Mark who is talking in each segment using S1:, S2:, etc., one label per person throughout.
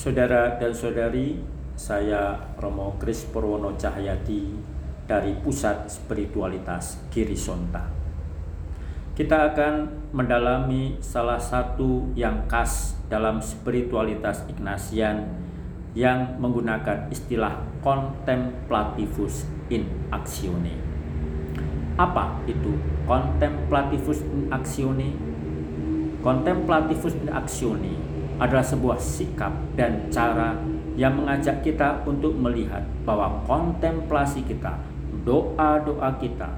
S1: Saudara dan saudari, saya Romo Kris Purwono Cahyadi dari Pusat Spiritualitas Girisonta. Kita akan mendalami salah satu yang khas dalam spiritualitas Ignatian yang menggunakan istilah contemplativus in actione. Apa itu contemplativus in actione? Contemplativus in actione adalah sebuah sikap dan cara yang mengajak kita untuk melihat bahwa kontemplasi kita, doa-doa kita,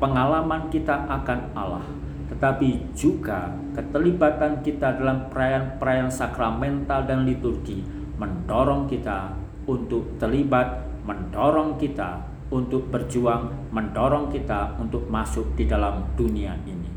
S1: pengalaman kita akan Allah, tetapi juga keterlibatan kita dalam perayaan-perayaan sakramental dan liturgi mendorong kita untuk terlibat, mendorong kita untuk berjuang, mendorong kita untuk masuk di dalam dunia ini.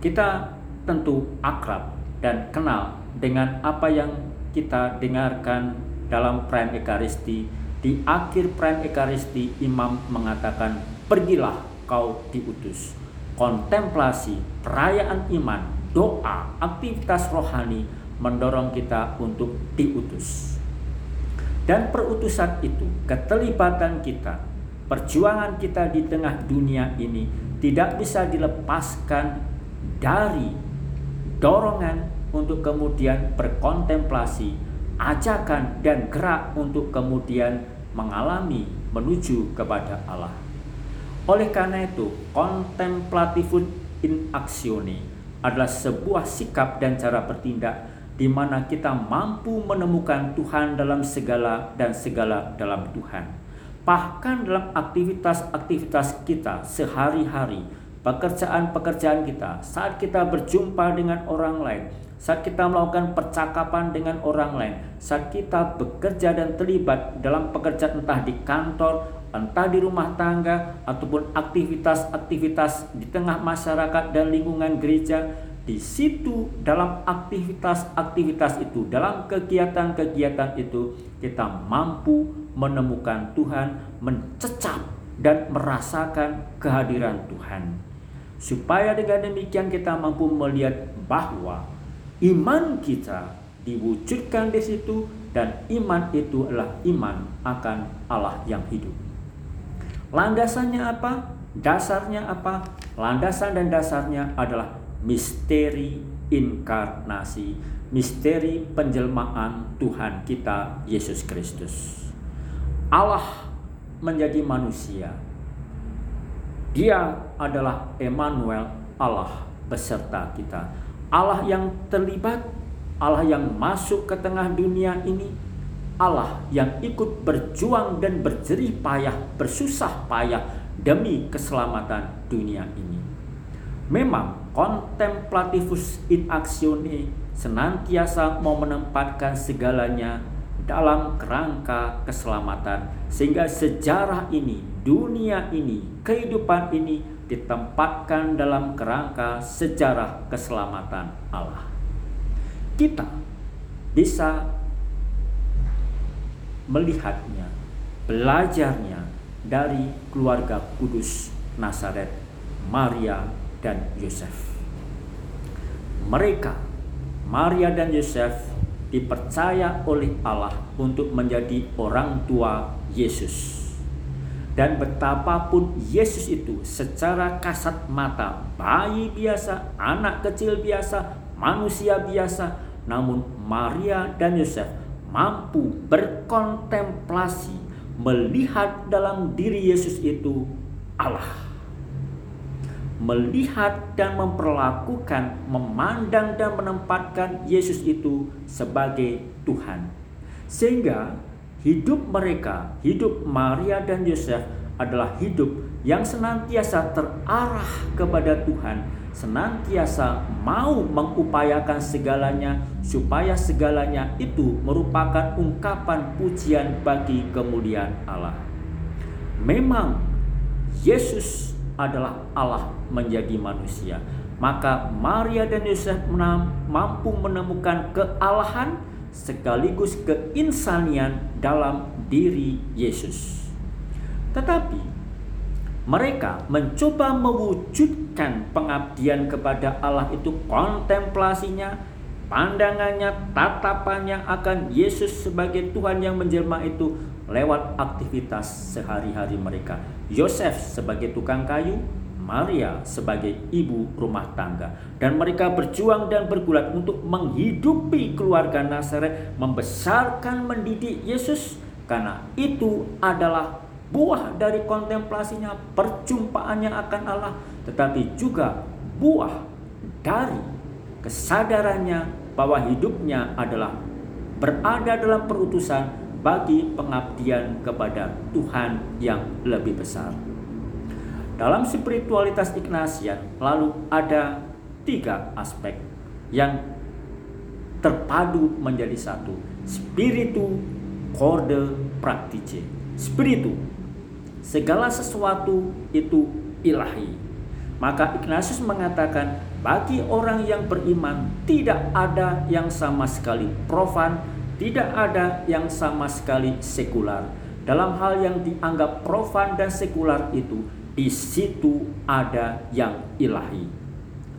S1: Kita tentu akrab dan kenal dengan apa yang kita dengarkan dalam perayaan Ekaristi. Di akhir perayaan Ekaristi, imam mengatakan, "Pergilah kau diutus." Kontemplasi, perayaan iman, doa, aktivitas rohani mendorong kita untuk diutus. Dan perutusan itu, keterlibatan kita, perjuangan kita di tengah dunia ini tidak bisa dilepaskan dari dorongan untuk kemudian berkontemplasi, ajakan dan gerak untuk kemudian mengalami menuju kepada Allah. Oleh karena itu, contemplativus in actione adalah sebuah sikap dan cara bertindak di mana kita mampu menemukan Tuhan dalam segala dan segala dalam Tuhan. Bahkan dalam aktivitas-aktivitas kita sehari-hari, pekerjaan-pekerjaan kita, saat kita berjumpa dengan orang lain, saat kita melakukan percakapan dengan orang lain, saat kita bekerja dan terlibat dalam pekerjaan entah di kantor, entah di rumah tangga, ataupun aktivitas-aktivitas di tengah masyarakat dan lingkungan gereja, di situ dalam aktivitas-aktivitas itu, dalam kegiatan-kegiatan itu, kita mampu menemukan Tuhan, mencecap dan merasakan kehadiran Tuhan. Supaya dengan demikian kita mampu melihat bahwa iman kita diwujudkan di situ dan iman itu adalah iman akan Allah yang hidup. Landasannya apa? Dasarnya apa? Landasan dan dasarnya adalah misteri inkarnasi, misteri penjelmaan Tuhan kita Yesus Kristus. Allah menjadi manusia dia adalah Emmanuel, Allah beserta kita. Allah yang terlibat, Allah yang masuk ke tengah dunia ini, Allah yang ikut berjuang dan berjerih payah, bersusah payah demi keselamatan dunia ini. Memang contemplativus in actione senantiasa mau menempatkan segalanya dalam kerangka keselamatan sehingga sejarah ini, dunia ini, kehidupan ini ditempatkan dalam kerangka sejarah keselamatan Allah. Kita bisa melihatnya, belajarnya dari keluarga kudus Nazaret, Maria dan Yosef. Mereka, Maria dan Yosef dipercaya oleh Allah untuk menjadi orang tua Yesus. Dan betapapun Yesus itu secara kasat mata bayi biasa, anak kecil biasa, manusia biasa, namun Maria dan Yosef mampu berkontemplasi melihat dalam diri Yesus itu Allah melihat dan memperlakukan, memandang dan menempatkan Yesus itu sebagai Tuhan. Sehingga hidup mereka, hidup Maria dan Yosef adalah hidup yang senantiasa terarah kepada Tuhan, senantiasa mau mengupayakan segalanya supaya segalanya itu merupakan ungkapan pujian bagi kemuliaan Allah. Memang Yesus adalah Allah menjadi manusia. Maka Maria dan Yosef mampu menemukan kealahan sekaligus keinsanian dalam diri Yesus. Tetapi mereka mencoba mewujudkan pengabdian kepada Allah itu kontemplasinya pandangannya, tatapannya akan Yesus sebagai Tuhan yang menjelma itu lewat aktivitas sehari-hari mereka. Yosef sebagai tukang kayu, Maria sebagai ibu rumah tangga dan mereka berjuang dan bergulat untuk menghidupi keluarga Nazaret, membesarkan mendidik Yesus karena itu adalah buah dari kontemplasinya, perjumpaannya akan Allah, tetapi juga buah dari kesadarannya bahwa hidupnya adalah berada dalam perutusan bagi pengabdian kepada Tuhan yang lebih besar. Dalam spiritualitas Ignatian lalu ada tiga aspek yang terpadu menjadi satu. Spiritu, korde, praktice. Spiritu, segala sesuatu itu ilahi. Maka Ignatius mengatakan bagi orang yang beriman tidak ada yang sama sekali profan, tidak ada yang sama sekali sekular. Dalam hal yang dianggap profan dan sekular itu di situ ada yang ilahi.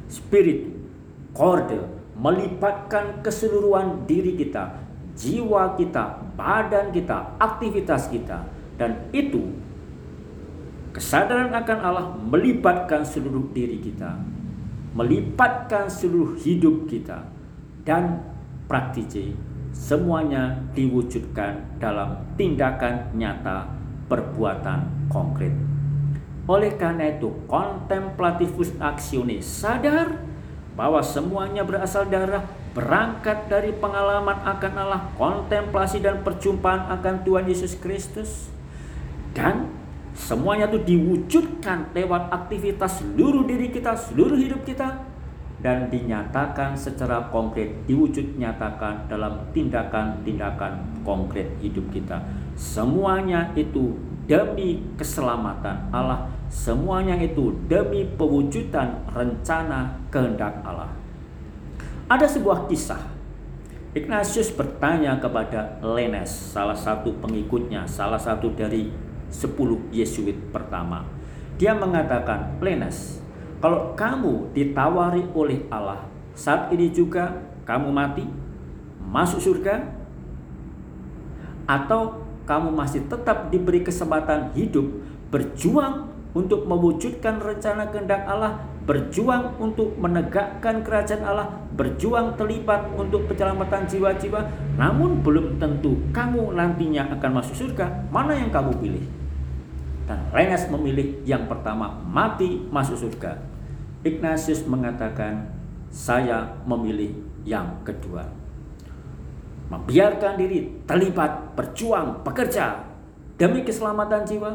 S1: Spirit, korde, melibatkan keseluruhan diri kita, jiwa kita, badan kita, aktivitas kita. Dan itu kesadaran akan Allah melibatkan seluruh diri kita, melibatkan seluruh hidup kita, dan praktisi semuanya diwujudkan dalam tindakan nyata perbuatan konkret. Oleh karena itu, kontemplatifus actionis sadar bahwa semuanya berasal darah berangkat dari pengalaman akan Allah, kontemplasi dan perjumpaan akan Tuhan Yesus Kristus. Dan semuanya itu diwujudkan lewat aktivitas seluruh diri kita, seluruh hidup kita dan dinyatakan secara konkret, diwujud nyatakan dalam tindakan-tindakan konkret hidup kita. Semuanya itu demi keselamatan Allah, semuanya itu demi pewujudan rencana kehendak Allah. Ada sebuah kisah. Ignatius bertanya kepada Lenes, salah satu pengikutnya, salah satu dari sepuluh Yesuit pertama. Dia mengatakan, Lenes, kalau kamu ditawari oleh Allah, saat ini juga kamu mati, masuk surga, atau kamu masih tetap diberi kesempatan hidup, berjuang untuk mewujudkan rencana kehendak Allah, berjuang untuk menegakkan kerajaan Allah, berjuang terlibat untuk penyelamatan jiwa-jiwa, namun belum tentu kamu nantinya akan masuk surga. Mana yang kamu pilih? Dan Renes memilih yang pertama, mati masuk surga. Ignatius mengatakan, saya memilih yang kedua membiarkan diri terlibat, berjuang, bekerja demi keselamatan jiwa,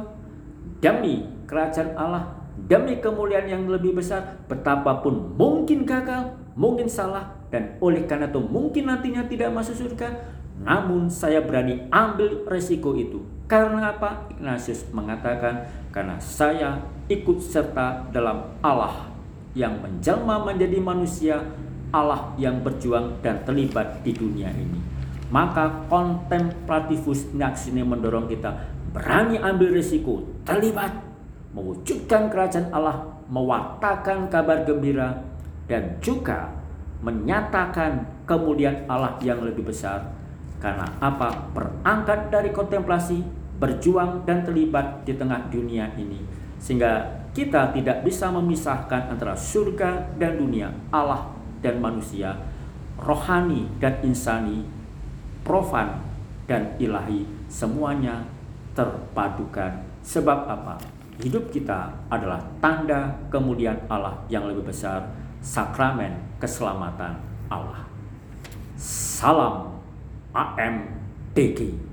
S1: demi kerajaan Allah, demi kemuliaan yang lebih besar, betapapun mungkin gagal, mungkin salah, dan oleh karena itu mungkin nantinya tidak masuk surga, namun saya berani ambil resiko itu. Karena apa? Ignatius mengatakan, karena saya ikut serta dalam Allah yang menjelma menjadi manusia, Allah yang berjuang dan terlibat di dunia ini maka kontemplatifus ini mendorong kita berani ambil risiko, terlibat, mewujudkan kerajaan Allah, mewartakan kabar gembira, dan juga menyatakan kemudian Allah yang lebih besar. Karena apa? Berangkat dari kontemplasi, berjuang dan terlibat di tengah dunia ini. Sehingga kita tidak bisa memisahkan antara surga dan dunia, Allah dan manusia, rohani dan insani, profan dan ilahi semuanya terpadukan. Sebab apa? Hidup kita adalah tanda kemudian Allah yang lebih besar, sakramen keselamatan Allah. Salam AMDG.